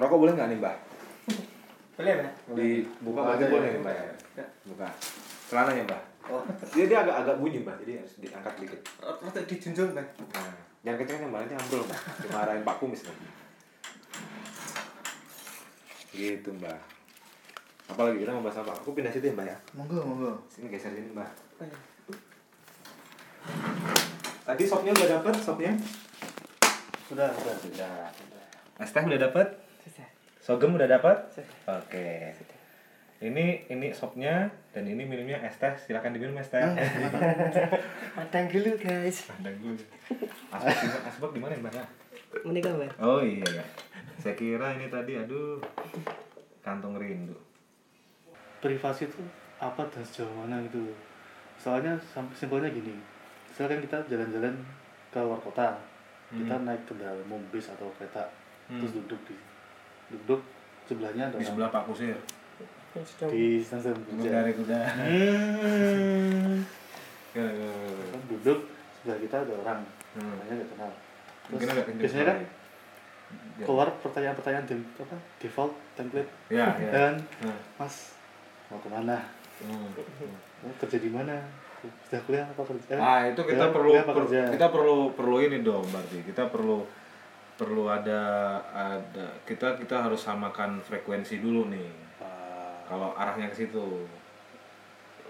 Merokok boleh nggak nih mbak? Boleh, Mbak? Dibuka aja boleh ya. nih mbak ya? Buka. Celananya mbak. Oh, dia dia agak agak bunyi mbak, jadi harus diangkat dikit. Rada dijunjung, Mbak. Nah, jangan kenceng mbak, nanti ambrol mbak. Dimarahin Pak Kumis nih. Gitu mbak. Apalagi kita mau bahas apa? Aku pindah situ ya mbak ya. Monggo, monggo. Sini geser sini mbak. Oh, iya. Tadi sopnya udah dapet sopnya? Sudah, sudah. Sudah. Es teh udah dapet? Sogem udah dapat? Oke. Ini ini sopnya dan ini minumnya es teh. Silakan diminum es teh. Padang dulu, guys. Pandang dulu. Asbak asbak di mana Mbak? Menikah, Mbak? Oh iya ya. Saya kira ini tadi aduh kantong rindu. Privasi itu apa dan sejauh mana gitu. Soalnya simpelnya gini. Misalkan kita jalan-jalan ke luar kota, kita Hmm. naik kendaraan umum bis atau kereta, Hmm. terus duduk di duduk sebelahnya ada Di sebelah Pak Kusir. Di stasiun kerja. dari kuda. Hmm. Ya, ya, ya, ya. Kan duduk sebelah kita ada orang, Hmm. namanya nggak kenal. Terus biasanya kan sekali. Ya. keluar pertanyaan-pertanyaan di, apa default template Ya, ya. dan Nah. mas mau ke mana Hmm. mau kerja di mana sudah kuliah apa kerja Ah itu kita Ya, perlu per- kita perlu perlu ini dong berarti kita perlu perlu ada ada kita kita harus samakan frekuensi dulu nih. Ah, kalau arahnya ke situ.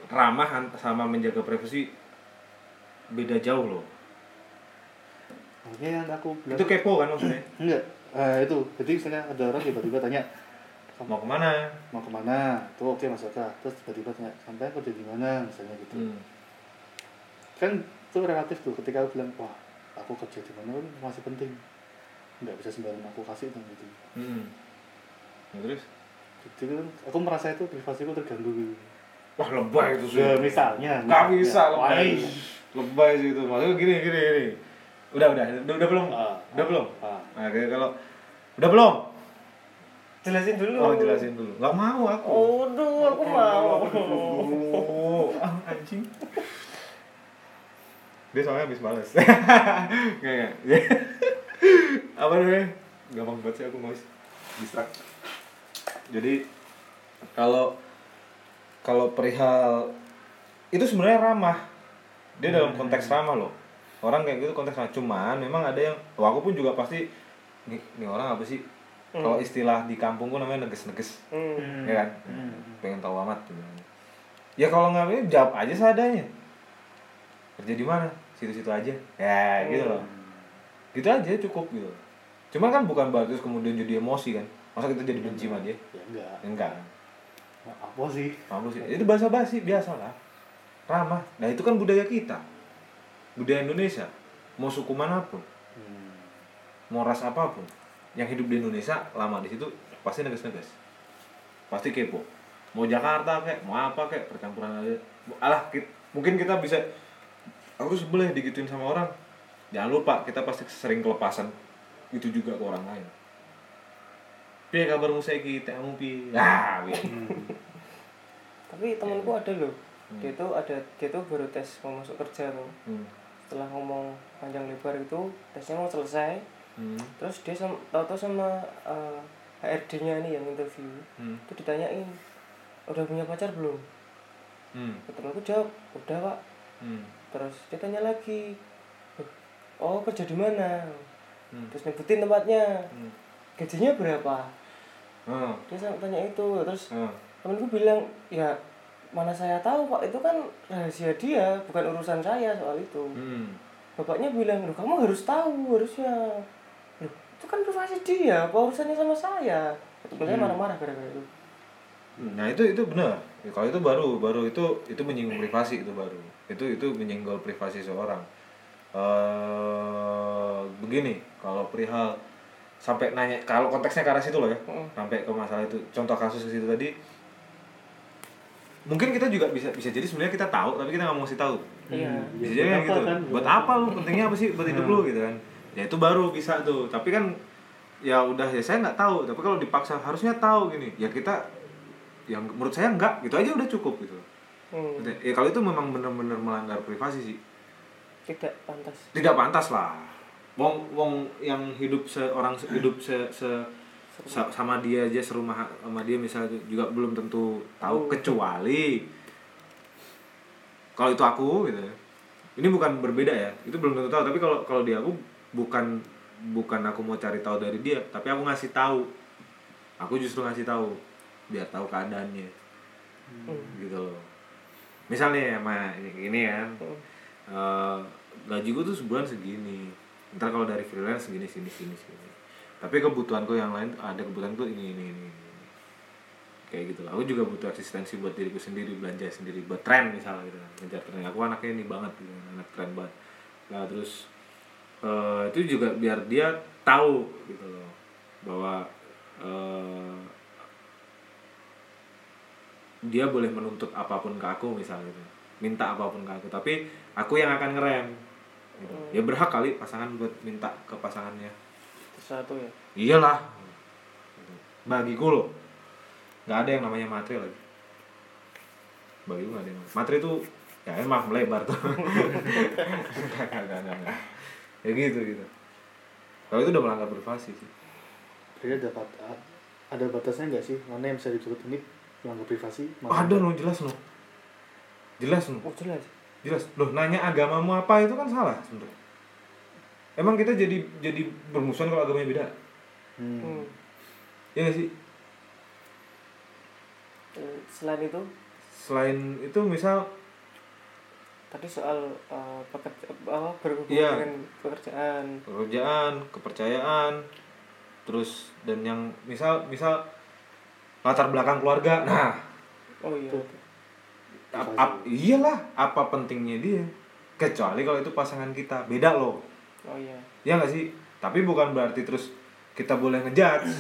Ramah sama menjaga privasi beda jauh loh. Makanya yang aku bilang itu kepo kan maksudnya? Enggak. Ah, itu. Jadi misalnya ada orang tiba-tiba tanya mau ke mana? Mau ke mana? Tuh oke Eka. Terus tiba-tiba tanya sampai kerja di mana? Misalnya gitu. Hmm. kan itu relatif tuh. Ketika aku bilang wah aku kerja di mana masih penting nggak bisa sembarangan aku kasih tuh gitu Hmm. Ya, terus jadi kan aku merasa itu privasiku terganggu gitu wah lebay itu sih Ya, misalnya nggak bisa lebay Wah, lebay sih itu maksudnya gini gini gini udah udah udah, udah belum Ah. udah belum ah. nah kayak kalau udah belum Jelasin dulu. Oh jelasin dulu. Gak mau aku. Oh, duh, aku mau. Oh, ah, anjing. Dia soalnya habis bales. Nggak, nggak. Apa namanya? Gampang banget sih aku noise. Distract. Jadi kalau kalau perihal itu sebenarnya ramah. Dia dalam konteks ramah loh. Orang kayak gitu konteks ramah. Cuman memang ada yang, wah aku pun juga pasti nih, nih orang apa sih? Kalau istilah di kampung gue namanya neges-neges Hmm. ya kan Hmm. pengen tahu amat gitu. ya kalau nggak mau jawab aja seadanya kerja di mana situ-situ aja ya gitu loh gitu aja cukup gitu cuma kan bukan berarti kemudian jadi emosi kan? Masa kita jadi benci sama dia? Ya enggak. Ya enggak. Nah, apa sih? Malu sih? Itu bahasa basi biasa lah ramah. Nah itu kan budaya kita. Budaya Indonesia. Mau suku mana pun. Hmm. mau ras apa pun. Yang hidup di Indonesia lama di situ pasti negas-negas pasti kepo. Mau Jakarta kek mau apa kek percampuran aja. Alah ki- mungkin kita bisa aku sebelah digituin sama orang. Jangan lupa kita pasti sering kelepasan itu juga ke orang lain Piye kabarmu saiki tekmu pi ah piye. Tapi temanku ada loh. Dia tuh ada dia tuh baru tes mau masuk kerja tuh. hmm. Setelah ngomong panjang lebar itu tesnya mau selesai. Hmm. Terus dia sama, tahu-tahu sama eh, HRD-nya ini yang interview. Hmm. Itu ditanyain, udah punya pacar belum? Hmm. Temanku jawab, udah pak. Hmm. Terus dia tanya lagi, oh kerja di mana? Hmm. Terus nyebutin tempatnya, Hmm. gajinya berapa? Ah. Dia sampai tanya itu, terus Ah. temenku bilang, ya mana saya tahu pak, itu kan rahasia dia, bukan urusan saya soal itu. Hmm. Bapaknya bilang, loh kamu harus tahu harusnya. Loh itu kan privasi dia, apa urusannya sama saya? Temen saya Hmm. marah-marah gara-gara itu. Nah itu itu benar. Ya, kalau itu baru baru itu itu menyinggung privasi itu baru. Itu itu menyinggung privasi seorang. Eh begini kalau perihal sampai nanya kalau konteksnya ke arah situ loh ya Mm. sampai ke masalah itu contoh kasus ke situ tadi mungkin kita juga bisa bisa jadi sebenarnya kita tahu tapi kita nggak mau kasih tahu. Iya. bisa buat jadi kan apa gitu. kan? buat apa lu? Pentingnya apa sih? Buat hidup lu gitu kan. Ya itu baru bisa tuh. Tapi kan ya udah ya saya nggak tahu. Tapi kalau dipaksa harusnya tahu gini. Ya kita yang menurut saya enggak gitu aja udah cukup gitu. Hmm, ya kalau itu memang benar-benar melanggar privasi sih tidak pantas. tidak pantas lah wong wong yang hidup seorang se- hidup se, se sa- sama dia aja serumah sama dia misalnya juga belum tentu tahu Oh. kecuali kalau itu aku gitu ya. ini bukan berbeda ya itu belum tentu tahu tapi kalau kalau dia aku bukan bukan aku mau cari tahu dari dia tapi aku ngasih tahu aku justru ngasih tahu biar tahu keadaannya Hmm. gitu loh misalnya sama ini, ini kan Hmm. eh gaji gue tuh sebulan segini. Ntar kalau dari freelance segini sini sini sini tapi kebutuhanku yang lain ada kebutuhanku ini ini ini, ini. kayak gitu lah. Aku juga butuh asistensi buat diriku sendiri belanja sendiri buat tren misalnya gitu. Kan ngejar tren. Aku anaknya ini banget gitu anak tren banget. Nah terus eh, itu juga biar dia tahu gitu loh bahwa eh, dia boleh menuntut apa pun ke aku misalnya gitu minta apa pun ke aku. Tapi aku yang akan ngerem. Gitu. Hmm. ya berhak kali pasangan buat minta ke pasangannya. Satu ya. iyalah. Bagiku loh. Nggak ada yang namanya materi lagi. Bagiku nggak ada yang materi itu ya emang melebar tuh. Nggak, nggak, nggak, nggak. ya gitu gitu. Kalau itu udah melanggar privasi sih. Jadi ada bat- ada batasnya nggak sih? Mana yang bisa ditutup ini? Melanggar privasi? oh, ada no jelas no jelas no Oh jelas. jelas loh nanya agamamu apa itu kan salah sebenarnya emang kita jadi jadi bermusuhan kalau agamanya beda Hmm. Hmm. ya nggak sih Eh, Selain itu selain itu misal tadi soal eh, pekerja apa berhubungan Iya. dengan pekerjaan. pekerjaan kepercayaan terus dan yang misal misal latar belakang keluarga nah Oh iya. Tuh. Ap- ap- iyalah apa pentingnya dia kecuali kalau itu pasangan kita beda loh Oh iya. ya nggak sih tapi bukan berarti terus kita boleh ngejudge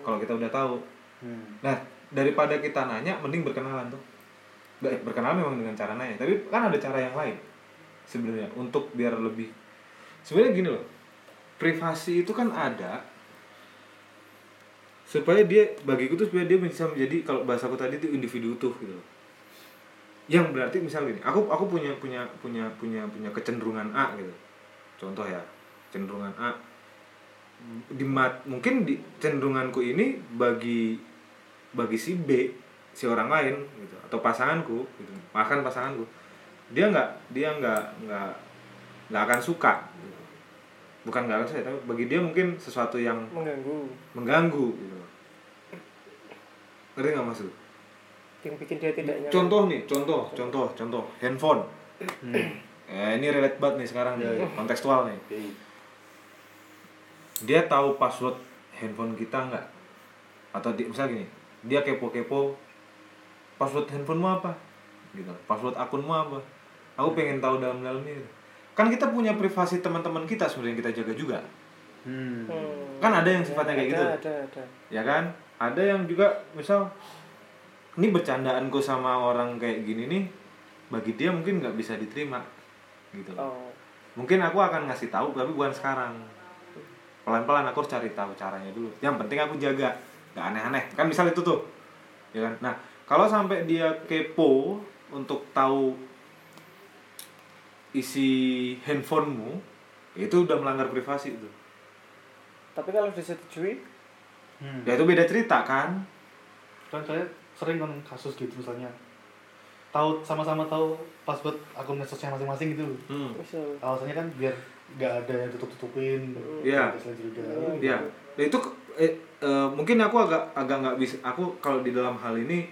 kalau kita udah tahu Hmm. Nah, daripada kita nanya, mending berkenalan tuh. Berkenalan memang dengan cara nanya, tapi kan ada cara yang lain sebenarnya untuk biar lebih. Sebenarnya gini loh, privasi itu kan ada supaya dia bagiku tuh supaya dia bisa menjadi kalau bahasaku tadi itu individu utuh gitu loh. Yang berarti misal gini, aku aku punya punya punya punya punya kecenderungan A gitu. Contoh ya, cenderungan A di mat, mungkin di cenderunganku ini bagi bagi si B si orang lain gitu atau pasanganku gitu bahkan pasanganku dia nggak dia nggak nggak nggak akan suka gitu. bukan nggak akan suka tapi bagi dia mungkin sesuatu yang Mengganggu. mengganggu gitu ngerti nggak maksud Yang bikin dia tidak nyaman. contoh nih contoh contoh contoh. Handphone. Eh, ini relate banget nih sekarang nih kontekstual nih. Dia tahu password handphone kita nggak? Atau di, misalnya gini dia kepo-kepo password handphonemu apa? Gitu. Password akunmu apa? Aku pengen tahu dalam-dalamnya. Gitu. kan kita punya privasi teman-teman kita sebenarnya kita jaga juga. Hmm. Hmm. kan ada yang sifatnya kayak ada, gitu. Ada, ada. ya kan? Ada yang juga misal ini bercandaanku sama orang kayak gini nih bagi dia mungkin nggak bisa diterima gitu. Oh. mungkin aku akan ngasih tahu tapi bukan sekarang. Pelan-pelan aku harus cari tahu caranya dulu. Yang penting aku jaga nggak aneh-aneh. Kan misal itu tuh ya kan? Nah kalau sampai dia kepo untuk tahu isi handphonemu itu udah melanggar privasi itu Tapi kalau disetujui, Hmm. ya itu beda cerita kan? Kan saya sering kan kasus gitu misalnya tahu sama-sama tahu password akun medsosnya masing-masing gitu. hmm. Alasannya kan biar nggak ada yang tutup-tutupin. Iya. Selain juga. ya Nah, itu eh, eh, mungkin aku agak agak nggak bisa aku kalau di dalam hal ini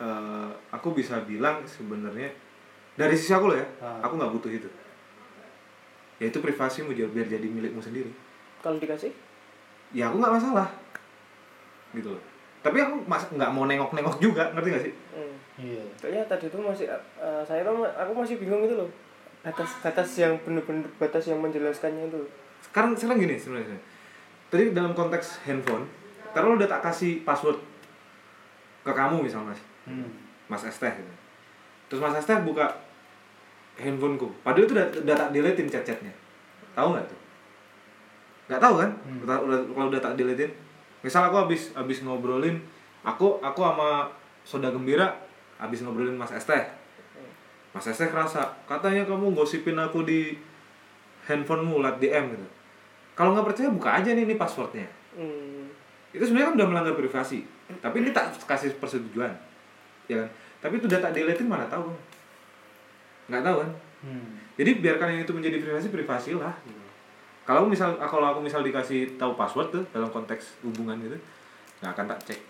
eh, aku bisa bilang sebenarnya dari sisi aku loh ya Ah. aku nggak butuh itu ya itu privasimu biar biar jadi milikmu sendiri kalau dikasih, ya aku nggak masalah gitu loh tapi aku mas nggak mau nengok-nengok juga ngerti gak sih hmm. Iya. kayaknya tadi tuh masih eh, saya tuh aku masih bingung gitu loh batas batas yang bener-bener batas yang menjelaskannya itu sekarang sekarang gini sebenarnya tadi dalam konteks handphone kalau udah tak kasih password ke kamu misal mas Hmm. Mas Esteh gitu. Terus Mas Esteh buka handphoneku. Padahal itu udah, udah tak deletein chat-chatnya. Tahu nggak tuh? Nggak tahu kan? Hmm. Udah, udah- kalau udah tak deletein. Misal aku habis habis ngobrolin, aku aku sama Soda Gembira habis ngobrolin Mas Esteh. Mas Esteh kerasa, katanya kamu gosipin aku di handphonemu lat DM gitu. Kalau nggak percaya buka aja nih ini passwordnya. hmm. itu sebenarnya kan udah melanggar privasi tapi ini tak kasih persetujuan ya kan tapi itu data deleting mana tahu nggak tahu kan Hmm. jadi biarkan yang itu menjadi privasi privasi lah gitu. Kalau misal kalau aku misal dikasih tahu password tuh dalam konteks hubungan gitu nggak akan tak cek.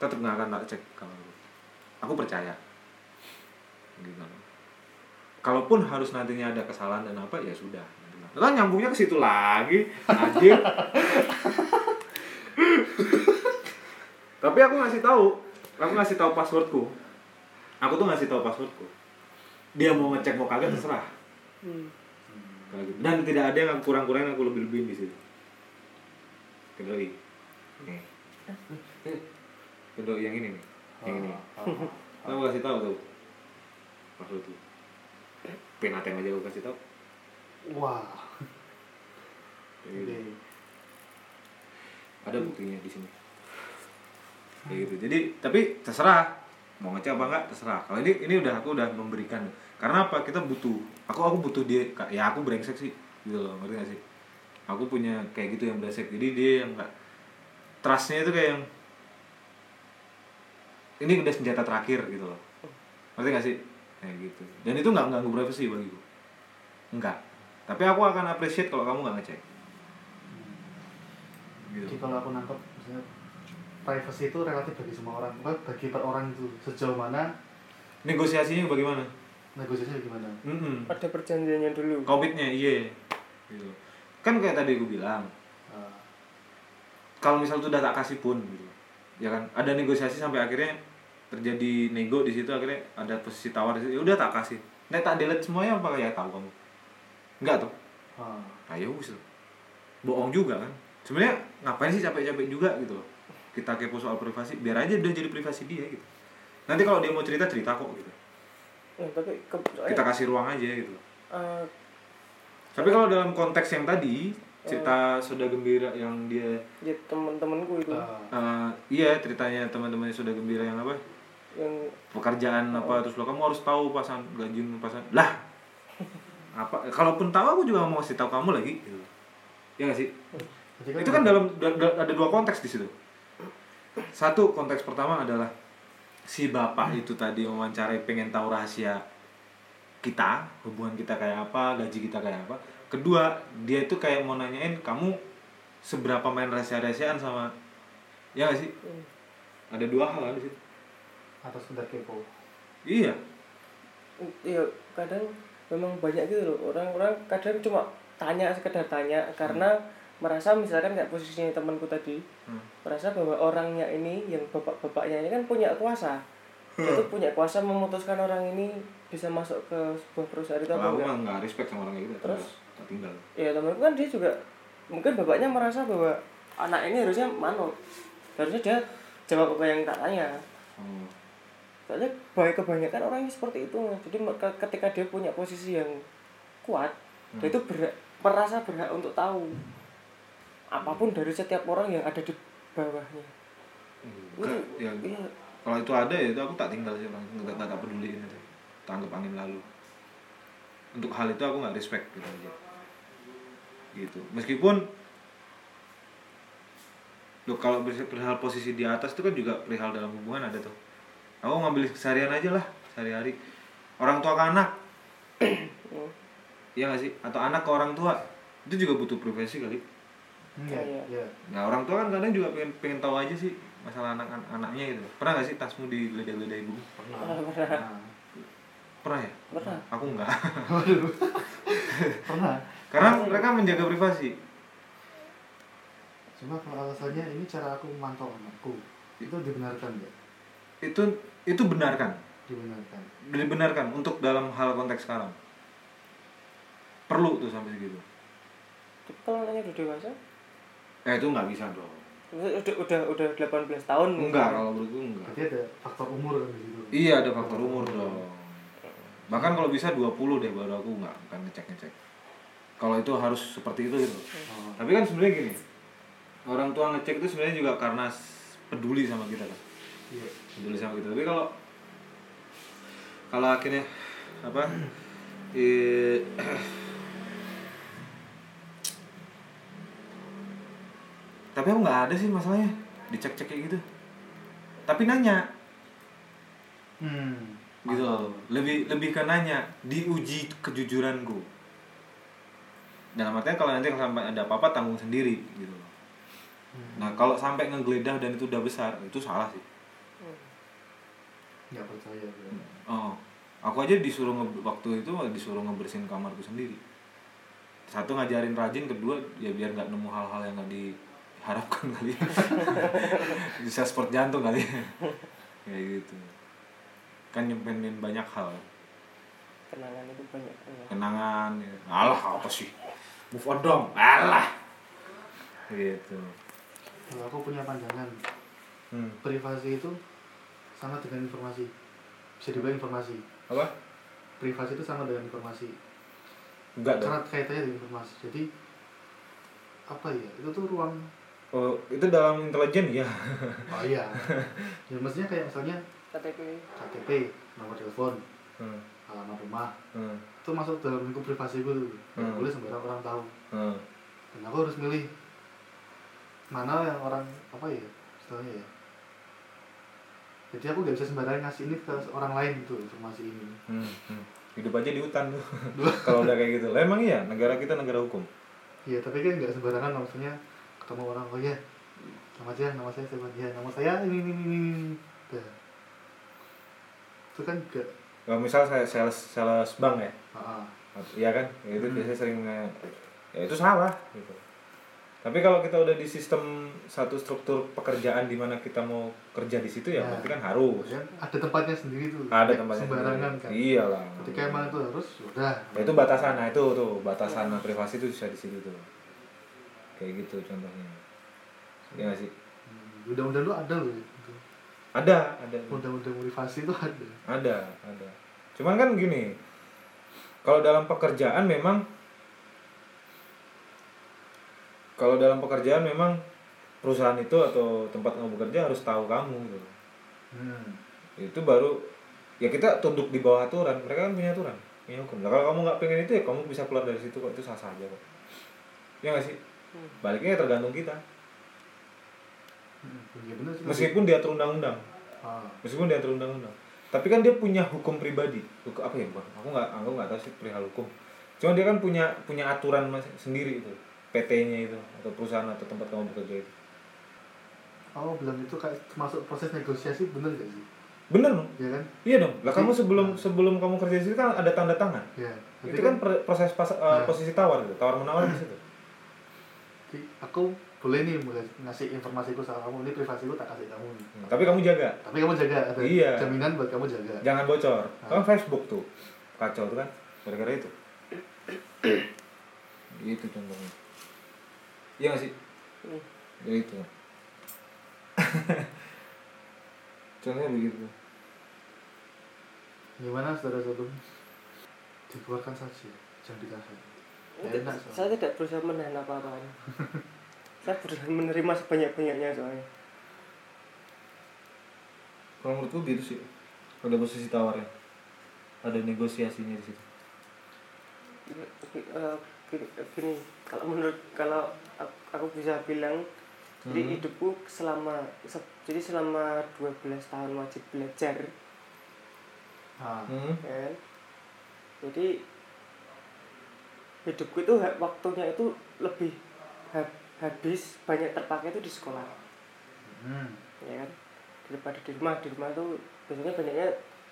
Tetap nggak akan tak cek kalau aku. percaya. Gitu. Kalaupun harus nantinya ada kesalahan dan apa ya sudah. Kan nyambungnya ke situ lagi anjir tapi aku ngasih tahu aku ngasih tahu passwordku. Aku tuh ngasih tahu passwordku. Dia mau ngecek mau kagak terserah. Hmm. Gitu. dan tidak ada yang aku kurang-kurangin aku lebih lebihin di situ. Kedoi nih kedoi yang ini nih. Yang ini. Ah, ah, aku kasih tahu tuh. Password tuh. Pin ATM aja aku kasih tahu. Wah. Kayak gitu. Ada buktinya di sini. Kayak gitu. Jadi tapi terserah. Mau ngecek apa enggak terserah. Kalau ini ini udah aku udah memberikan karena apa? Kita butuh aku aku butuh dia ya aku brengsek sih gitu loh. Ngerti gak sih? Aku punya kayak gitu yang brengsek. Jadi dia yang enggak trustnya itu kayak yang ini udah senjata terakhir gitu loh. Ngerti gak sih? Kayak gitu. Dan itu nggak ganggu privasi bagiku enggak tapi aku akan appreciate kalau kamu nggak ngecek. Gitu. Jadi kalau aku nangkep misalnya privacy itu relatif bagi semua orang, bukan bagi per orang itu. Sejauh mana negosiasinya bagaimana negosiasinya gimana? Mm-mm. Ada perjanjiannya dulu. Komitnya iya. Gitu. Kan kayak tadi gue bilang, Ah, kalau misal tuh udah tak kasih pun gitu. Ya kan, ada negosiasi sampai akhirnya terjadi nego di situ akhirnya ada posisi tawar di situ. Ya udah tak kasih. Nek tak delete semuanya apa ya tahu kamu. Enggak tuh. ah. Ayo wis loh. Bohong juga kan. Sebenarnya ngapain sih capek-capek juga gitu loh. Kita kepo soal privasi, biar aja udah jadi privasi dia gitu. Nanti kalau dia mau cerita cerita kok gitu. Tapi ke, soalnya, Kita kasih ruang aja gitu. eh, Tapi kalau dalam konteks yang tadi cerita Soda Gembira yang dia ya teman-temanku itu. Ah, eh, iya ceritanya teman-temannya Soda Gembira yang apa? Yang pekerjaan apa terus lo kamu harus tahu pasan gaji pasan lah! Apa kalaupun tahu aku juga mau kasih tahu kamu lagi gitu. Ya nggak sih? Jadi itu kan dalam da- da- ada dua konteks di situ. Satu konteks pertama adalah si bapak itu tadi mewawancarai pengen tahu rahasia kita hubungan kita kayak apa gaji kita kayak apa. Kedua dia itu kayak mau nanyain kamu seberapa main rahasia-rahasiaan sama ya nggak sih? Hmm. ada dua hal kan di situ. Atas sekedar kepo. iya. Iya kadang memang banyak gitu loh. Orang-orang kadang cuma tanya sekedar tanya. Karena merasa misalkan kayak posisinya temanku tadi Hmm. merasa bahwa orangnya ini yang bapak-bapaknya ini kan punya kuasa. Dia tuh punya kuasa memutuskan orang ini bisa masuk ke sebuah perusahaan itu apa aku enggak? respect sama orang gitu Terus? tinggal ya temanku kan dia juga mungkin bapaknya merasa bahwa anak ini harusnya manut. Harusnya dia jawab apa yang tak tanya. Oh. soalnya baik kebanyakan orang yang seperti itu jadi ketika dia punya posisi yang kuat dia itu berhak, merasa berhak untuk tahu apa pun dari setiap orang yang ada di bawahnya. Enggak, ya, iya kalau itu ada ya itu aku tak tinggal sih orang nggak tak peduliin itu tanggap angin lalu. Untuk hal itu aku nggak respect gitu aja. Gitu. Meskipun lo kalau perihal posisi di atas itu kan juga perihal dalam hubungan ada tuh. Aku ngambil seharian aja lah sehari-hari. Orang tua ke anak. Hmm. Iya gak sih? Atau anak ke orang tua. Itu juga butuh privasi kali Iya, Iya. iya. Nah orang tua kan kadang juga pengen pengen tahu aja sih masalah anak anaknya gitu. Pernah gak sih tasmu digeledah-geledah ibu? Pernah. Ah, pernah Nah, Pernah ya? pernah Aku enggak. pernah. Karena mereka menjaga privasi. Cuma kalau alasannya ini cara aku memantau anakku itu dibenarkan ya? Itu itu benarkan, Dibenarkan. dibenarkan untuk dalam hal konteks sekarang. Perlu tuh sampai segitu. Tapi kalau anaknya udah dewasa Eh itu nggak bisa dong. udah udah udah 18 tahun Enggak kalau menurutku enggak. Berarti ada faktor umur kan di situ. Iya ada faktor umur dong. Bahkan kalau bisa 20 deh baru aku nggak akan ngecek-ngecek. Kalau itu harus seperti itu gitu. Oh, Tapi kan sebenarnya gini, orang tua ngecek itu sebenarnya juga karena peduli sama kita kan, iya. peduli sama kita. Tapi kalau kalau akhirnya apa? eh, tapi aku nggak ada sih masalahnya. Dicek cek kayak gitu. Tapi nanya. Hmm. Gitu loh. Lebih lebih ke nanya. Diuji kejujuranku. Dalam artinya kalau nanti sampai ada apa-apa tanggung sendiri gitu loh. Nah kalau sampai ngegeledah dan itu udah besar itu salah sih. Nggak percaya gue. oh. Aku aja disuruh nge- waktu itu disuruh ngebersihin kamarku sendiri. Satu ngajarin rajin. Kedua ya biar nggak nemu hal-hal yang nggak diharapkan kali. Bisa sport jantung kali. Kayak gitu. Kan nyempenin banyak hal. Kenangan itu banyak ya. kenangan ya. alah apa sih? Move on dong. Alah. Gitu. Kalau aku punya pandangan hmm. privasi itu sama dengan informasi. Bisa dibilang informasi. Apa? Privasi itu sama dengan informasi. Enggak karena kaitannya dengan informasi. Jadi apa ya? Itu tuh ruang oh itu dalam intelijen ya oh iya ya mestinya kayak misalnya KTP KTP nomor telepon hmm. alamat rumah Hmm. itu masuk dalam lingkup privasi gue tuh nggak Hmm. boleh sembarang orang tahu Hmm. dan aku harus milih mana yang orang apa ya istilahnya ya jadi aku gak bisa sembarangan ngasih ini ke orang lain gitu informasi ini Hmm. hmm. hidup aja di hutan tuh kalau udah kayak gitu lah emang iya negara kita negara hukum iya tapi kan nggak sembarangan maksudnya ketemu orang oh ya nama aja nama saya siapa dia nama saya ini ini ini ini itu kan gak kalau misal saya sales sales bank ya? Ah, iya kan? Ya itu Hmm. biasanya sering ya itu salah gitu. Tapi kalau kita udah di sistem satu struktur pekerjaan di mana kita mau kerja di situ ya Ya. berarti kan harus. Kan ada tempatnya sendiri tuh ada tempatnya sembarangan sendiri. kan iyalah ketika emang itu harus ya udah. Ya, itu batasan nah itu tuh batasan privasi itu bisa di situ tuh kayak gitu contohnya. Ya nggak sih? Hmm, undang-undang lu ada loh itu ada ada. Undang-undang privasi itu ada? Ada ada. Cuman kan gini kalau dalam pekerjaan memang kalau dalam pekerjaan memang perusahaan itu atau tempat kamu bekerja harus tahu kamu gitu. hmm. itu baru ya kita tunduk di bawah aturan. Mereka kan punya aturan punya hukum. Nah, kalau kamu nggak pengen itu ya kamu bisa keluar dari situ kok. Itu sah sah aja kok. Ya nggak sih Hmm. baliknya ya tergantung kita. Hmm, iya bener meskipun diatur undang-undang. Ah. meskipun diatur undang-undang. Tapi kan dia punya hukum pribadi. Hukum apa ya bukan. Aku nggak aku nggak tahu sih perihal hukum. Cuma dia kan punya punya aturan mas- sendiri itu. PT-nya itu atau perusahaan atau tempat kamu bekerja itu. Oh bilang itu kayak termasuk proses negosiasi bener gak sih? bener dong. Iya kan? iya dong. Lah kamu sebelum sebelum kamu kerja di situ kan ada tanda tangan. Iya. itu kan proses pas, eh, Nah. posisi tawar itu tawar menawar di situ aku boleh nih mulai ngasih informasiku sama kamu ini privasiku tak kasih kamu nih. Hmm, tapi kamu jaga Tapi kamu jaga ada Iya. jaminan buat kamu jaga. jangan bocor Nah. kan Facebook tuh kacau tuh kan gara-gara itu itu contohnya iya nggak sih Hmm. ya itu contohnya begitu Gimana saudara-saudara? Dikeluarkan saja, jangan ditahan. Enak soalnya. saya tidak berusaha menahan apa-apa saya berusaha menerima sebanyak-banyaknya soalnya kalau menurutku gitu sih ada posisi tawarnya ada negosiasinya di situ Eh, gini, gini kalau menurut kalau aku, bisa bilang jadi Mhm. hidupku selama se- jadi selama 12 tahun wajib belajar Ah, hmm. ya kan? jadi hidupku itu waktunya itu lebih ha- habis banyak terpakai itu di sekolah hmm. ya kan daripada di rumah di rumah tuh biasanya banyaknya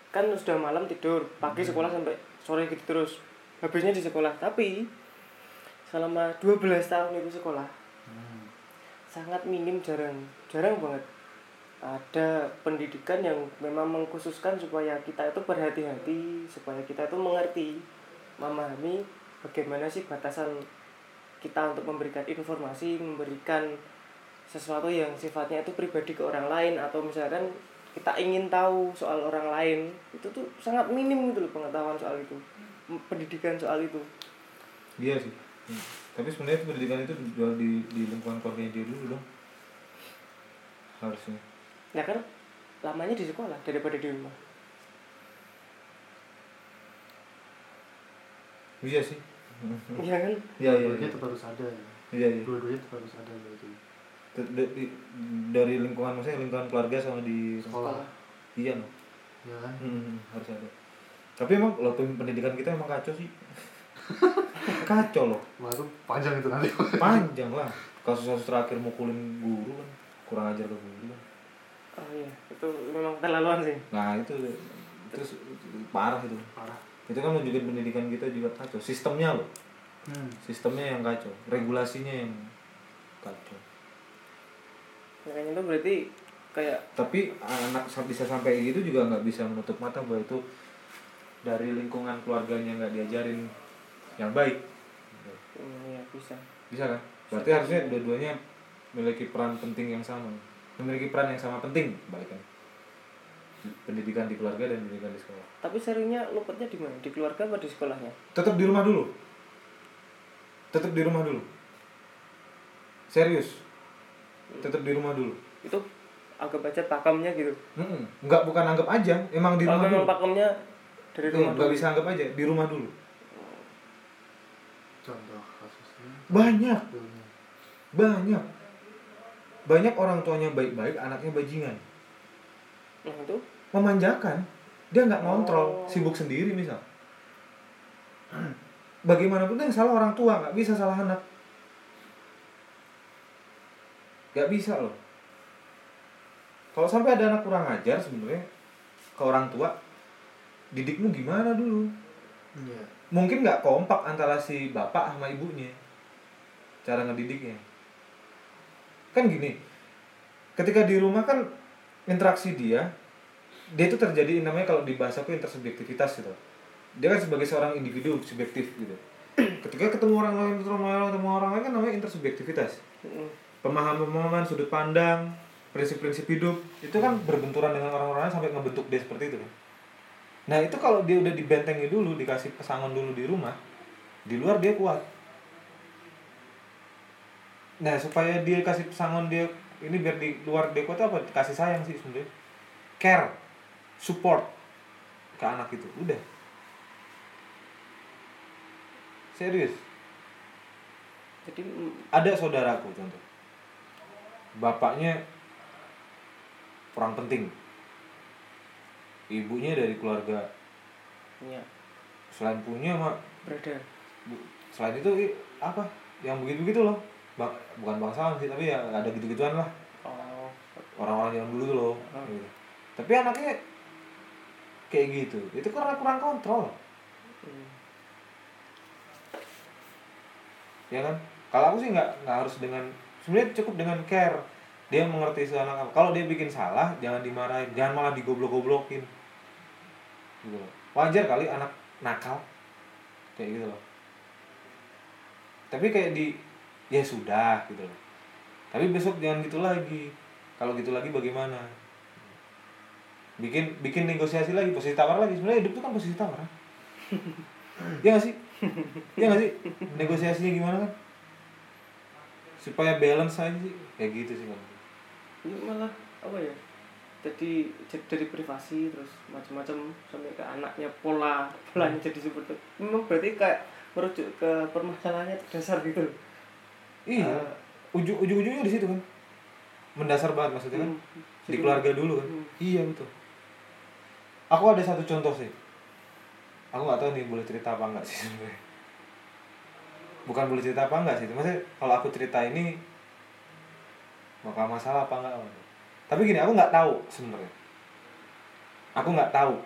kan sudah malam tidur pagi Hmm. sekolah sampai sore gitu terus habisnya di sekolah tapi selama 12 tahun itu sekolah Hmm. sangat minim jarang jarang banget ada pendidikan yang memang mengkhususkan supaya kita itu berhati-hati supaya kita itu mengerti memahami bagaimana sih batasan kita untuk memberikan informasi memberikan sesuatu yang sifatnya itu pribadi ke orang lain atau misalkan kita ingin tahu soal orang lain itu tuh sangat minim gitu loh pengetahuan soal itu pendidikan soal itu. Iya sih. Hmm. tapi sebenarnya pendidikan itu jual di di lingkungan keluarganya dia dulu dong. Harusnya. Ya kan? Lamanya di sekolah daripada di rumah iya sih. Iya kan? Iya iya Dua-duanya iya. tetap harus ada. iya iya. Dua-duanya tetap harus ada berarti. D- d- di- dari lingkungan maksudnya lingkungan keluarga sama di sekolah. iya no. ya kan? Hmm, harus ada. Tapi emang lo pendidikan kita emang kacau sih. Kacau loh. Wah, itu panjang itu nanti. Panjang lah. Kasus-kasus terakhir mukulin guru kan kurang ajar ke guru kan. Oh iya itu memang terlaluan sih. Nah itu itu, parah itu. Parah itu kan menunjukkan pendidikan kita juga kacau. Sistemnya loh. Hmm. sistemnya yang kacau. Regulasinya yang kacau. Makanya itu berarti kayak tapi anak sa- bisa sampai gitu juga nggak bisa menutup mata bahwa itu dari lingkungan keluarganya nggak diajarin yang baik. Hmm, iya bisa. Bisa kan? Berarti harusnya dua-duanya memiliki peran penting yang sama. Memiliki peran yang sama penting balikan pendidikan di keluarga dan pendidikan di sekolah. Tapi seringnya luputnya di mana? Di keluarga apa di sekolahnya? Tetap di rumah dulu. Tetap di rumah dulu. Serius. Tetap di rumah dulu. Itu anggap aja pakemnya gitu. Mm-mm. nggak bukan anggap aja emang di kalau rumah dulu. pakemnya dari rumah nggak dulu. bisa anggap aja di rumah dulu. Contoh kasusnya? Banyak. Banyak. Banyak orang tuanya baik-baik anaknya bajingan itu? Memanjakan. Dia nggak ngontrol Oh. sibuk sendiri misal. Bagaimanapun yang salah orang tua nggak bisa salah anak. Nggak bisa loh. Kalau sampai ada anak kurang ajar sebenarnya ke orang tua didikmu gimana dulu? Iya. Mungkin nggak kompak antara si bapak sama ibunya cara ngedidiknya. Kan gini ketika di rumah kan interaksi dia dia itu terjadi namanya kalau di bahasa aku intersubjektivitas gitu. Dia kan sebagai seorang individu subjektif gitu. Ketika ketemu orang lain ketemu orang lain ketemu orang lain kan namanya intersubjektivitas. Mm. pemahaman-pemahaman sudut pandang prinsip-prinsip hidup itu kan berbenturan dengan orang-orang lain sampai ngebentuk dia seperti itu kan. Nah itu kalau dia udah dibentengi dulu dikasih pesangon dulu di rumah di luar dia kuat. Nah supaya dia kasih pesangon dia ini biar di luar dia kuat apa? Kasih sayang sih sebenarnya. Care support ke anak itu. Udah. Serius? Jadi ada saudaraku contoh. Bapaknya kurang penting. Ibunya dari keluarga. Ya selain punya mak brother. Selain itu apa? Yang begitu begitu loh Bukan bangsawan sih tapi ya ada gitu gituan lah. Oh. Orang-orang zaman dulu tuh loh Hmm. gitu. tapi anaknya kayak gitu itu karena kurang kontrol. Mm. ya kan? Kalau aku sih nggak nggak harus dengan sebenarnya cukup dengan care. Dia mengerti anak. Apa kalau dia bikin salah jangan dimarahin jangan malah digoblok-goblokin. Gitu loh. wajar kali anak nakal. Kayak gitu loh. Tapi kayak di ya sudah gitu loh. Tapi besok jangan gitu lagi. Kalau gitu lagi bagaimana? Bikin bikin negosiasi lagi posisi tawar lagi. Sebenarnya hidup itu kan posisi tawar. Kan? ya nggak sih? Ya nggak sih? Negosiasinya gimana kan? Supaya balance aja sih. Kayak gitu sih kan ini malah apa ya? Jadi dari privasi terus macam-macam sampai ke anaknya pola polanya jadi seperti itu memang berarti kayak merujuk ke permasalahannya dasar gitu iya. Ah. ujung ujung ujungnya di situ kan. Mendasar banget maksudnya kan. Hmm. di keluarga dulu kan. Hmm. iya betul. Aku ada satu contoh sih. Aku nggak tahu nih boleh cerita apa enggak sih sebenarnya. Bukan boleh cerita apa enggak sih maksudnya kalau aku cerita ini bakal masalah apa enggak tapi gini aku nggak tahu sebenarnya. Aku nggak tahu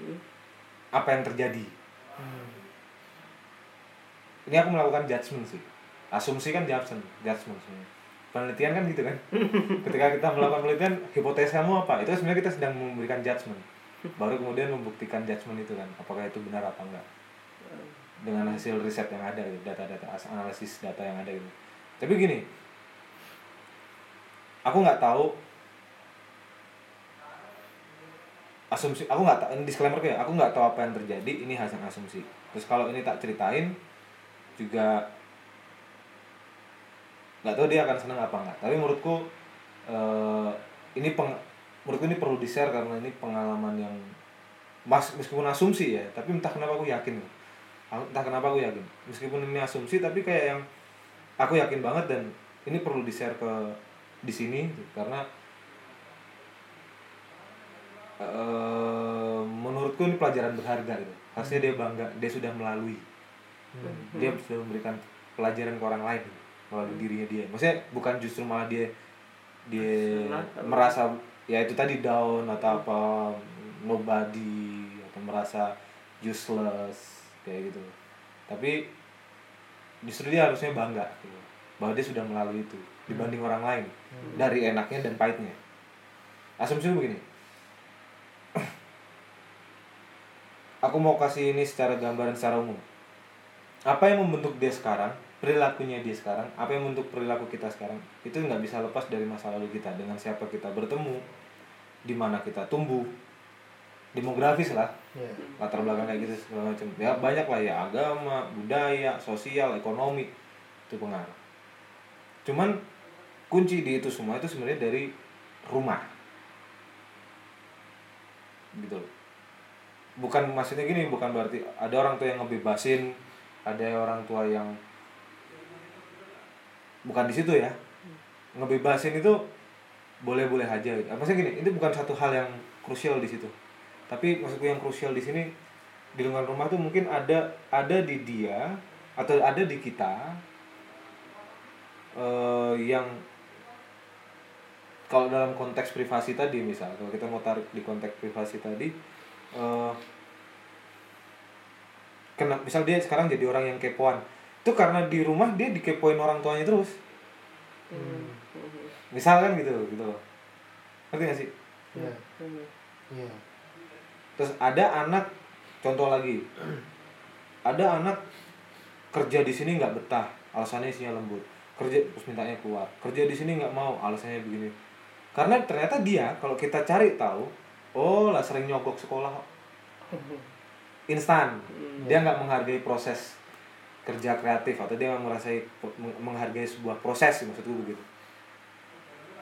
Hmm. apa yang terjadi. Ini aku melakukan judgement sih asumsi kan judgement judgement sebenarnya. Penelitian kan gitu kan. Ketika kita melakukan penelitian hipotesamu apa? Itu sebenarnya kita sedang memberikan judgement. Baru kemudian membuktikan judgement itu kan apakah itu benar apa enggak. Dengan hasil riset yang ada gitu, data-data analisis data yang ada gitu. Tapi gini aku nggak tahu asumsi aku nggak tahu disclaimer ya aku nggak tahu apa yang terjadi ini hasil asumsi. Terus kalau ini tak ceritain juga nggak tahu dia akan senang apa enggak tapi menurutku eh, ini peng menurutku ini perlu di share karena ini pengalaman yang mas meskipun asumsi ya tapi entah kenapa aku yakin. Entah kenapa aku yakin. Meskipun ini asumsi tapi kayak yang aku yakin banget dan ini perlu di share ke di sini karena eh, menurutku ini pelajaran berharga gitu. Harusnya dia bangga dia sudah melalui. Dia sudah memberikan pelajaran ke orang lain. gitu, melalui dirinya dia. Maksudnya bukan justru malah dia dia Senang. merasa ya itu tadi down atau apa nobody atau merasa useless kayak gitu. Tapi justru dia harusnya bangga gitu, bahwa dia sudah melalui itu dibanding orang lain. Dari enaknya dan pahitnya. Asumsi begini. Aku mau kasih ini secara gambaran secara umum. Apa yang membentuk dia sekarang perilakunya dia sekarang apa yang membentuk perilaku kita sekarang itu nggak bisa lepas dari masa lalu kita dengan siapa kita bertemu di mana kita tumbuh demografis lah Iya. latar belakang kayak gitu segala macam. Ya banyak lah ya agama budaya sosial ekonomi itu pengaruh. Cuman kunci di itu semua itu sebenarnya dari rumah. Gitu loh. Bukan maksudnya gini bukan berarti ada orang tua yang ngebebasin ada orang tua yang bukan di situ ya. Ngebebasin itu boleh-boleh aja gitu. maksudnya gini itu bukan satu hal yang krusial di situ. Tapi maksudku yang krusial di sini di lingkungan rumah tuh mungkin ada ada di dia atau ada di kita eh, yang kalau dalam konteks privasi tadi misal kalau kita mau tarik di konteks privasi tadi eh kena misal dia sekarang jadi orang yang kepoan itu karena di rumah dia dikepoin orang tuanya terus. Hmm. misal kan gitu gitu. Loh ngerti gak sih? Iya. Iya. terus ada anak contoh lagi. Ada anak kerja di sini nggak betah alasannya isinya lembut. Kerja terus mintanya keluar kerja di sini nggak mau alasannya begini. Karena ternyata dia kalau kita cari tahu oh lah sering nyogok sekolah. Instan. Hmm. dia nggak menghargai proses kerja kreatif atau dia merasai menghargai sebuah proses maksudku begitu.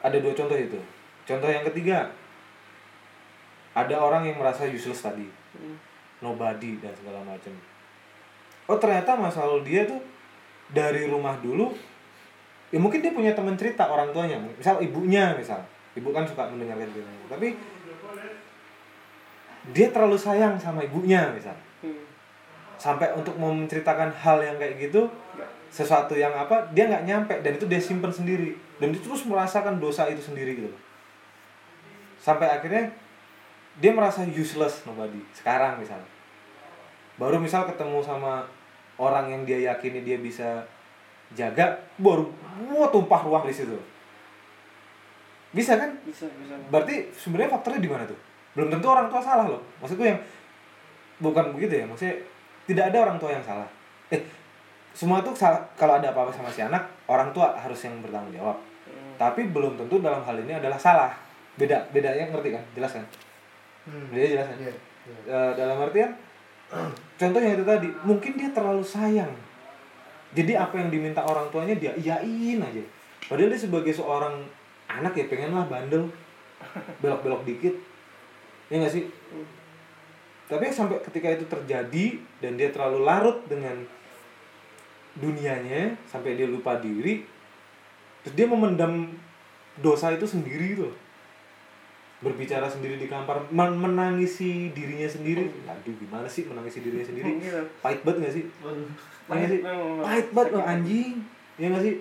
Ada dua contoh itu. Contoh yang ketiga ada orang yang merasa useless tadi. Hmm. nobody dan segala macam. Oh ternyata masa lalu dia tuh dari rumah dulu ya mungkin dia punya teman cerita orang tuanya. Misal ibunya misal. Ibu kan suka mendengarkan gitu tapi dia terlalu sayang sama ibunya misal. Sampai untuk mau menceritakan hal yang kayak gitu sesuatu yang apa dia nggak nyampe dan itu dia simpen sendiri. Dan dia terus merasakan dosa itu sendiri gitu sampai akhirnya dia merasa useless nobody sekarang misalnya. Baru misal ketemu sama orang yang dia yakini dia bisa jaga baru wah tumpah ruah di situ. Bisa kan? Bisa bisa. Berarti sebenarnya faktornya di mana tuh? Belum tentu orang tua salah loh. Maksudku yang bukan begitu ya maksudnya tidak ada orang tua yang salah. Eh semua tuh salah- kalau ada apa-apa sama si anak orang tua harus yang bertanggung jawab. Hmm. tapi belum tentu dalam hal ini adalah salah. Beda bedanya ngerti kan? Jelas kan? Hmm. beda jelas kan? Iya. Iya. Eh, dalam artian contohnya itu tadi mungkin dia terlalu sayang. Jadi apa yang diminta orang tuanya dia iyain aja. Padahal dia sebagai seorang anak ya pengen lah bandel. Belok-belok dikit. Ya nggak sih tapi sampai ketika itu terjadi dan dia terlalu larut dengan dunianya sampai dia lupa diri terus dia memendam dosa itu sendiri tuh berbicara sendiri di kamar men- menangisi dirinya sendiri. Aduh gimana sih menangisi dirinya sendiri? Gitu. pahit banget gak sih? Waduh. Iya sih? pahit banget loh anjing. Ya nggak sih?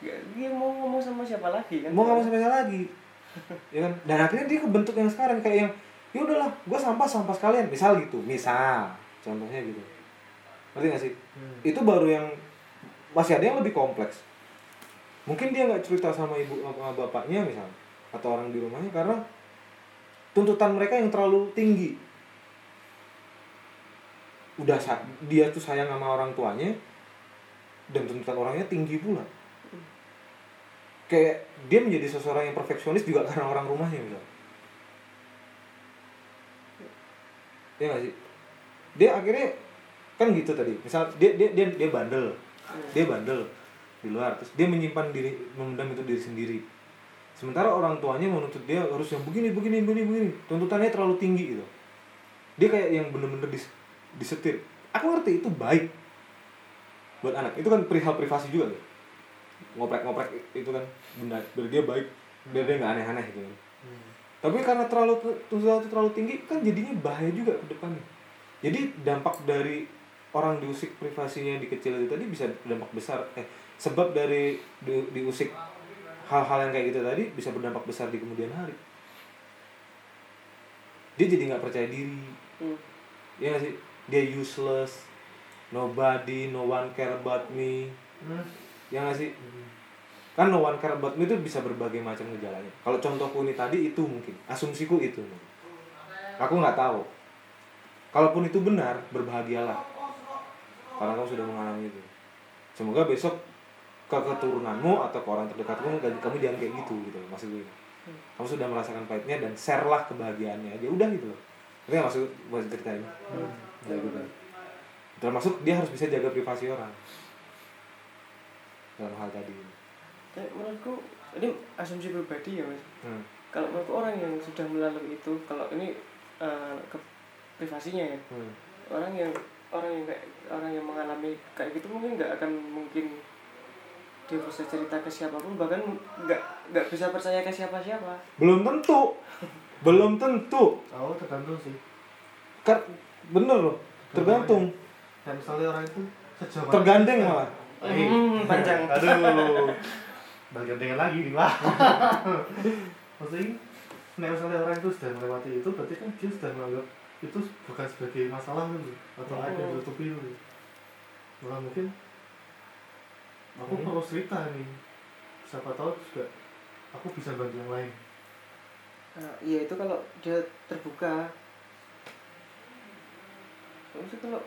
Ya, dia mau ngomong sama siapa lagi kan? Mau nggak mau sampai lagi? Ya kan? Dan akhirnya dia kebentuk yang sekarang kayak yang ya udahlah gue sampah sampah sekalian. Misal gitu misal contohnya gitu. Ngerti gak sih? Hmm. itu baru yang masih ada yang lebih kompleks. Mungkin dia nggak cerita sama ibu sama bapaknya misalnya atau orang di rumahnya karena tuntutan mereka yang terlalu tinggi. Udah dia tuh sayang sama orang tuanya dan tuntutan orangnya tinggi pula. Kayak dia menjadi seseorang yang perfeksionis juga karena orang rumahnya misalnya ya nggak sih? Dia akhirnya kan gitu tadi. Misal dia dia dia dia bandel. Dia bandel di luar. Terus dia menyimpan diri memendam itu diri sendiri. Sementara orang tuanya menuntut dia harus yang begini begini begini begini. Tuntutannya terlalu tinggi gitu. Dia kayak yang bener-bener dis, disetir. Aku ngerti itu baik buat anak. Itu kan perihal privasi juga loh ngoprek-ngoprek itu kan. Benda biar dia baik biar dia nggak aneh-aneh gitu kan. Hmm. Tapi karena terlalu sesuatu terlalu tinggi kan jadinya bahaya juga ke depannya. Jadi dampak dari orang diusik privasinya yang di kecil itu tadi bisa berdampak besar. Eh sebab dari di, diusik hal-hal yang kayak gitu tadi bisa berdampak besar di kemudian hari. Dia jadi nggak percaya diri. Hmm. ya sih? Dia useless. Nobody no one care about me. Hmm. ya nggak sih kan no one care about me itu bisa berbagai macam gejalanya. Kalau contohku ini tadi itu mungkin. Asumsiku itu aku nggak tahu. Kalaupun itu benar berbahagialah. Karena kamu sudah mengalami itu. Semoga besok ke keturunanmu atau ke orang terdekatmu kamu kamu jangan kayak gitu gitu maksud gue. Kamu sudah merasakan pahitnya dan share lah kebahagiaannya aja. Udah gitu loh. Itu yang maksud buat cerita ini ya gitu. Termasuk dia harus bisa jaga privasi orang. Dalam hal tadi Kayak menurutku ini asumsi pribadi ya mas hmm. kalau menurutku orang yang sudah melalui itu kalau ini eh, ke privasinya ya Hmm. orang yang orang yang kayak orang yang mengalami kayak gitu mungkin nggak akan mungkin dia bisa cerita ke siapa pun bahkan nggak nggak bisa percaya ke siapa siapa belum tentu belum tentu Oh, tergantung sih. kan bener loh tergantung Dan misalnya orang itu sejauh tergandeng malah Hmm, panjang. Aduh. Bergandengan lagi nih, Pak. Maksudnya, nah misalnya orang itu sudah melewati itu, berarti kan dia sudah menganggap itu bukan sebagai masalah gitu, atau Oh. aib yang ditutupi gitu. Malah mungkin aku Hmm. perlu cerita nih. Siapa tahu juga aku bisa bantu yang lain. Nah, iya itu kalau dia terbuka Maksudnya kalau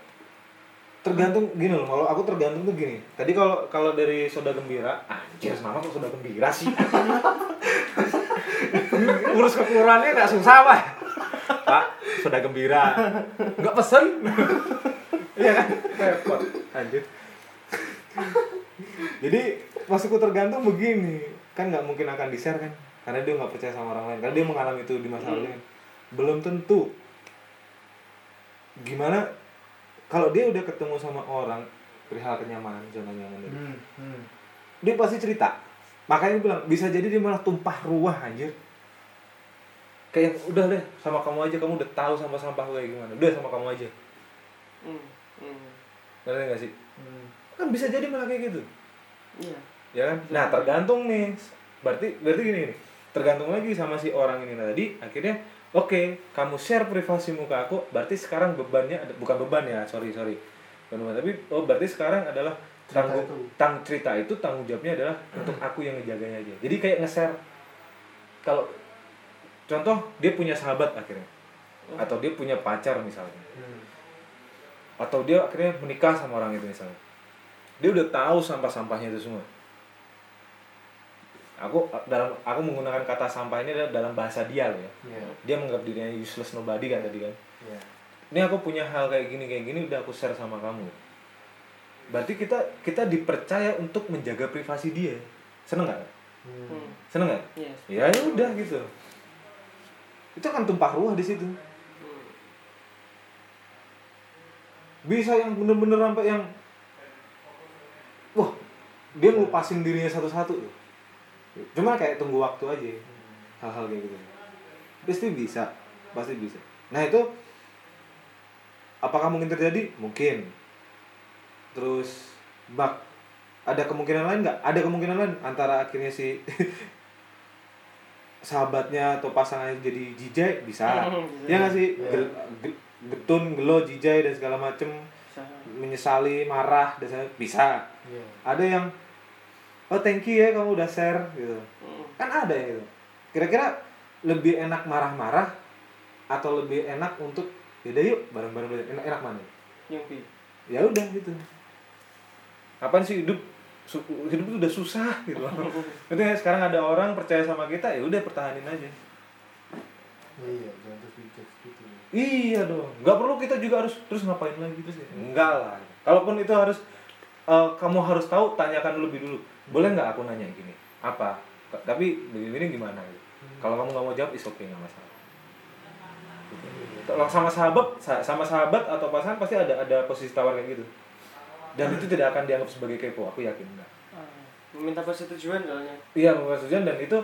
tergantung gini loh kalau aku tergantung tuh gini. Tadi kalau kalau dari soda gembira anjir nama kok soda gembira sih? Urus kekurangannya nggak susah pak. Pak soda gembira. Nggak pesen. Iya kan? Repot. Anjir. Jadi maksudku tergantung begini. Kan nggak mungkin akan di share kan? Karena dia nggak percaya sama orang lain. Karena dia mengalami itu di masa lalu kan? Belum tentu. Gimana kalau dia udah ketemu sama orang perihal kenyamanan zona nyaman tadi, Hmm, hmm. dia pasti cerita. Makanya dia bilang bisa jadi dia malah tumpah ruah anjir. Kayak udah deh sama kamu aja. Kamu udah tahu sama sampah gue kayak gimana. Udah sama kamu aja. Hmm, hmm, ngerti nggak sih? Hmm. kan bisa jadi malah kayak gitu. Iya. Ya kan? Nah tergantung nih. Berarti berarti gini nih tergantung lagi sama si orang ini tadi akhirnya oke kamu share privasimu ke aku berarti sekarang bebannya ada bukan beban ya sorry sorry. Beban tapi oh berarti sekarang adalah tanggung tang cerita itu tanggung jawabnya adalah untuk aku yang ngejaganya aja jadi kayak nge-share. Kalau contoh dia punya sahabat akhirnya. Atau dia punya pacar misalnya. Hmm. atau dia akhirnya menikah sama orang itu misalnya. Dia udah tahu sampah-sampahnya itu semua aku dalam aku menggunakan kata sampah ini adalah dalam bahasa dia loh ya. Iya. dia menganggap dirinya useless nobody kan tadi kan. Iya. ini aku punya hal kayak gini kayak gini udah aku share sama kamu. Berarti kita kita dipercaya untuk menjaga privasi dia. Seneng nggak? Hmm. hmm, seneng nggak? Yes ya ya udah gitu. Itu kan tumpah ruah di situ. Hmm. bisa yang bener-bener sampai yang wah dia ngelupasin dirinya satu-satu tuh cuma kayak tunggu waktu aja hal-hal kayak gitu. Pasti bisa pasti bisa. Nah itu apakah mungkin terjadi? Mungkin. Terus bak ada kemungkinan lain nggak? Ada kemungkinan lain antara akhirnya si sahabatnya atau pasangannya jadi jijai? Bisa. Bisa. ya nggak sih? Iya. Gel- ge- getun gelo jijai dan segala macem. Menyesali marah dan segala- bisa. Iya. ada yang oh thank you ya kamu udah share gitu Hmm. kan ada yang gitu kira-kira lebih enak marah-marah atau lebih enak untuk yaudah yuk bareng-bareng belajar enak enak mana ya udah gitu kapan sih hidup hidup itu udah susah gitu Nanti sekarang ada orang percaya sama kita ya udah pertahanin aja Iya, jangan terus gitu. Iya dong, nggak perlu kita juga harus terus ngapain lagi terus ya? Enggak lah. Kalaupun itu harus eh, kamu harus tahu, tanyakan lebih dulu. Boleh nggak aku nanya gini? Apa? Tapi begini gimana? Gitu. Kalau kamu nggak mau jawab, is okay nggak masalah. Kalau sama sahabat, sa- sama sahabat atau pasangan pasti ada ada posisi tawar kayak gitu. Dan itu tidak akan dianggap sebagai kepo, aku yakin enggak. Ah. meminta persetujuan soalnya iya meminta persetujuan dan itu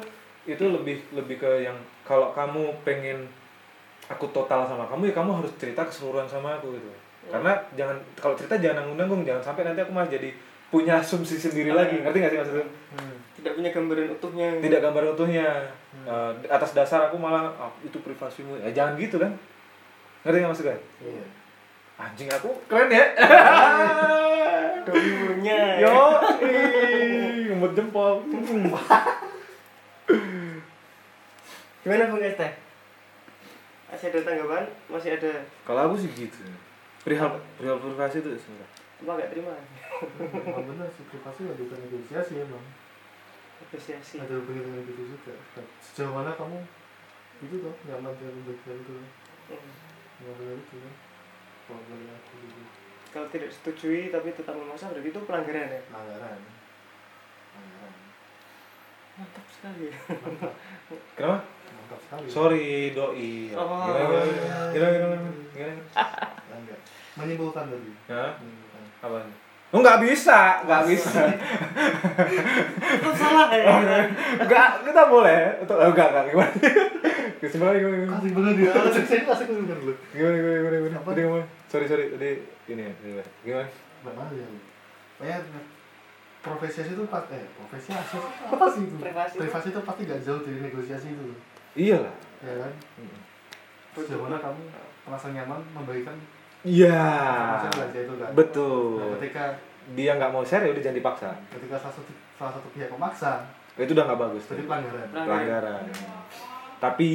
itu lebih lebih ke yang kalau kamu pengen aku total sama kamu ya kamu harus cerita keseluruhan sama aku gitu karena jangan kalau cerita jangan nanggung-nanggung jangan sampai nanti aku malah jadi punya asumsi sendiri lagi ngerti gak sih maksudnya? Hmm. tidak punya gambaran utuhnya. Tidak gambar utuhnya. Eh, atas dasar aku malah ah, itu privasimu. Ya jangan gitu kan? Ngerti gak maksudnya? Iya. anjing aku keren ya. Dolunya yo ih, ngemut jempol. Gimana bung Teh masih ada tanggapan? Masih ada? Kalau aku sih gitu. Perihal perihal privasi itu sebenarnya apa gak terima. Emang benar sih privasi ada bukan negosiasi emang. apresiasi. Ada begitu gitu juga. Sejauh mana kamu itu tuh nyaman dengan bagian itu Hmm. nggak benar itu kan kalau dari aku gitu kalau tidak setujui tapi tetap memaksa berarti itu pelanggaran ya? Pelanggaran. Pelanggaran. Mantap sekali. Mantap. Kenapa? Mantap sekali. Sorry doi. Oh. gimana gimana gimana gimana? Ya, menyimpulkan tadi. Hah? menyimpulkan apa Oh nggak bisa, nggak bisa. Tetap salah ya Nggak, kita boleh. Untuk, oh, enggak, enggak, gimana? Kesimpulannya gimana, gimana? kasih bener dia asik saya kasih bener dulu Gimana, gimana, gimana, gimana? Apa? Tadi gimana? Sorry, sorry, tadi ini ya, gimana? Gimana? Ya lu? Kayak profesi itu pas eh profesi asli apa sih itu? Privasi. Privasi itu pasti gak jauh dari negosiasi itu, Iya lah. ya kan? Sejauh mana kamu merasa nyaman membagikan Iya. kan? Betul. Nah, ketika Dia nggak mau share ya udah jangan dipaksa. ketika salah satu salah satu pihak memaksa, Itu udah nggak bagus. jadi pelanggaran. Pelanggaran. Tapi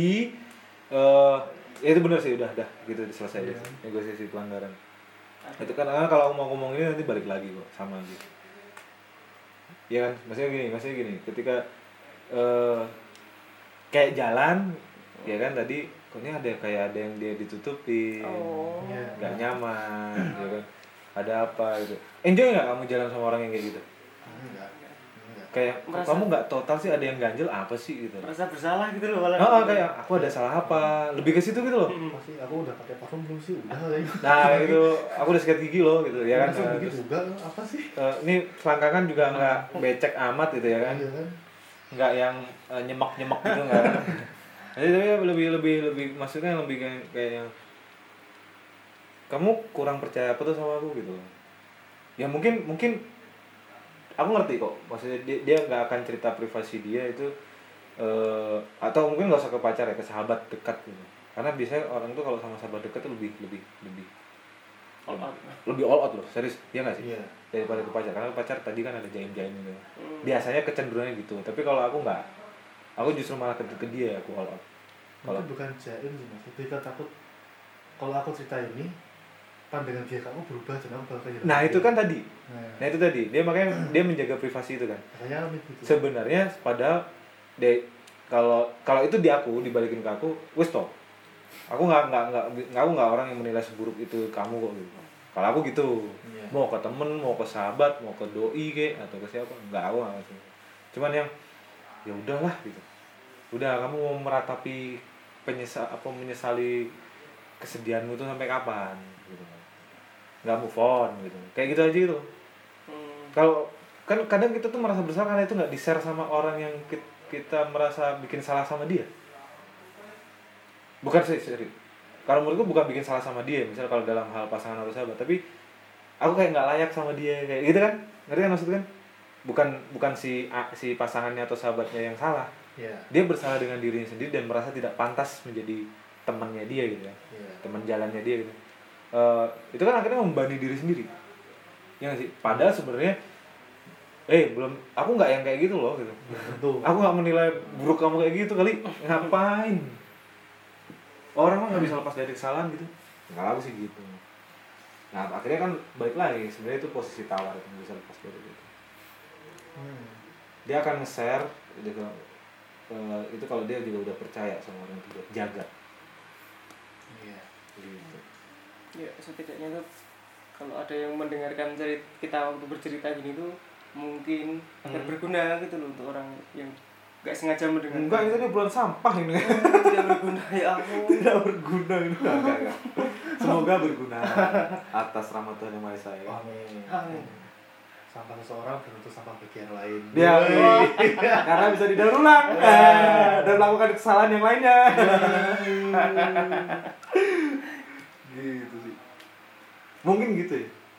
eh ya itu benar sih udah dah gitu selesai Iya. deh. negosiasi pelanggaran. Itu kan ah, kalau mau ngomong ini nanti balik lagi kok sama gitu. Iya kan, maksudnya gini, maksudnya gini, ketika eh kayak jalan, ya kan tadi ini ada kayak ada yang dia ditutupin, oh Iya. nggak nyaman, ya kan, ada apa gitu. Enjoy nggak kamu jalan sama orang yang kayak gitu? Enggak. Enggak. Kayak Merasa- kamu nggak total sih ada yang ganjel apa sih gitu? merasa bersalah gitu loh malah Oh, kayak aku ada salah apa? Lebih ke situ gitu loh. Hmm. Pasti aku udah pakai parfum belum sih? Udah lah ya. Nah gitu, aku udah sikat gigi loh gitu ya kan. Nah, terus, juga apa sih? eh, ini selangkangan juga nggak becek amat gitu ya kan. Iya kan? nggak yang uh, nyemak nyemak gitu nggak jadi tapi lebih lebih lebih maksudnya lebih kayak kayak yang kamu kurang percaya apa tuh sama aku gitu? Ya mungkin mungkin aku ngerti kok. Maksudnya dia dia nggak akan cerita privasi dia itu eh atau mungkin nggak usah ke pacar ya ke sahabat dekat gitu. Karena biasanya orang tuh kalau sama sahabat dekat tuh lebih lebih lebih All out. lebih all out loh serius. Ya nggak sih? Iya. daripada ke pacar. Karena pacar tadi kan ada jaim jaim gitu. Hmm. biasanya kecenderungannya gitu. Tapi kalau aku nggak aku justru malah ke, ke dia aku all out kalau bukan jaim sih mas. Kita takut kalau aku cerita ini pandangan dia kamu berubah dan kamu bakal nah itu kan tadi. Nah, nah itu tadi. Dia makanya dia menjaga privasi itu kan. Gitu. sebenarnya padahal de kalau kalau itu di aku dibalikin ke aku wes stop aku nggak nggak nggak aku nggak orang yang menilai seburuk itu kamu kok gitu. Kalau aku gitu. Iya. mau ke temen mau ke sahabat mau ke doi ke atau ke siapa? Nggak aku nggak cuman yang ya udahlah gitu. Udah kamu mau meratapi penyesal apa menyesali kesedihanmu itu sampai kapan gitu nggak move on gitu. Kayak gitu aja gitu. Hmm. kalau kan kadang kita tuh merasa bersalah karena itu nggak di share sama orang yang ki- kita merasa bikin salah sama dia. Bukan sih serius kalau menurutku bukan bikin salah sama dia misal kalau dalam hal pasangan atau sahabat tapi aku kayak nggak layak sama dia kayak gitu kan? Ngerti kan maksud kan bukan bukan si si pasangannya atau sahabatnya yang salah. Iya. dia bersalah dengan dirinya sendiri dan merasa tidak pantas menjadi temannya dia gitu ya. Iya. teman jalannya dia gitu. Eh, itu kan akhirnya membebani diri sendiri. Ya nggak sih? Padahal sebenarnya eh belum aku nggak yang kayak gitu loh gitu. Aku nggak menilai buruk kamu kayak gitu kali. Ngapain? Orang mah nggak bisa lepas dari kesalahan gitu. Nggak aku sih gitu. Nah akhirnya kan balik lagi sebenarnya itu posisi tawar yang bisa lepas dari itu Hmm. dia akan nge-share eh, itu kalau dia juga udah percaya sama orang itu jaga Iya. gitu ya setidaknya tuh kalau ada yang mendengarkan cerita kita waktu bercerita gini tuh mungkin akan Hmm. berguna gitu loh untuk orang yang nggak sengaja mendengar enggak itu dia bulan sampah ini tidak berguna ya ampun tidak berguna itu enggak, enggak. semoga berguna atas rahmat Tuhan yang maha esa ya Amin. Amin. Sampah seseorang belum tentu sampah bagi yang lain Ya, Woi. karena bisa didaur ulang dan melakukan kesalahan yang lainnya. gitu sih. Mungkin gitu ya.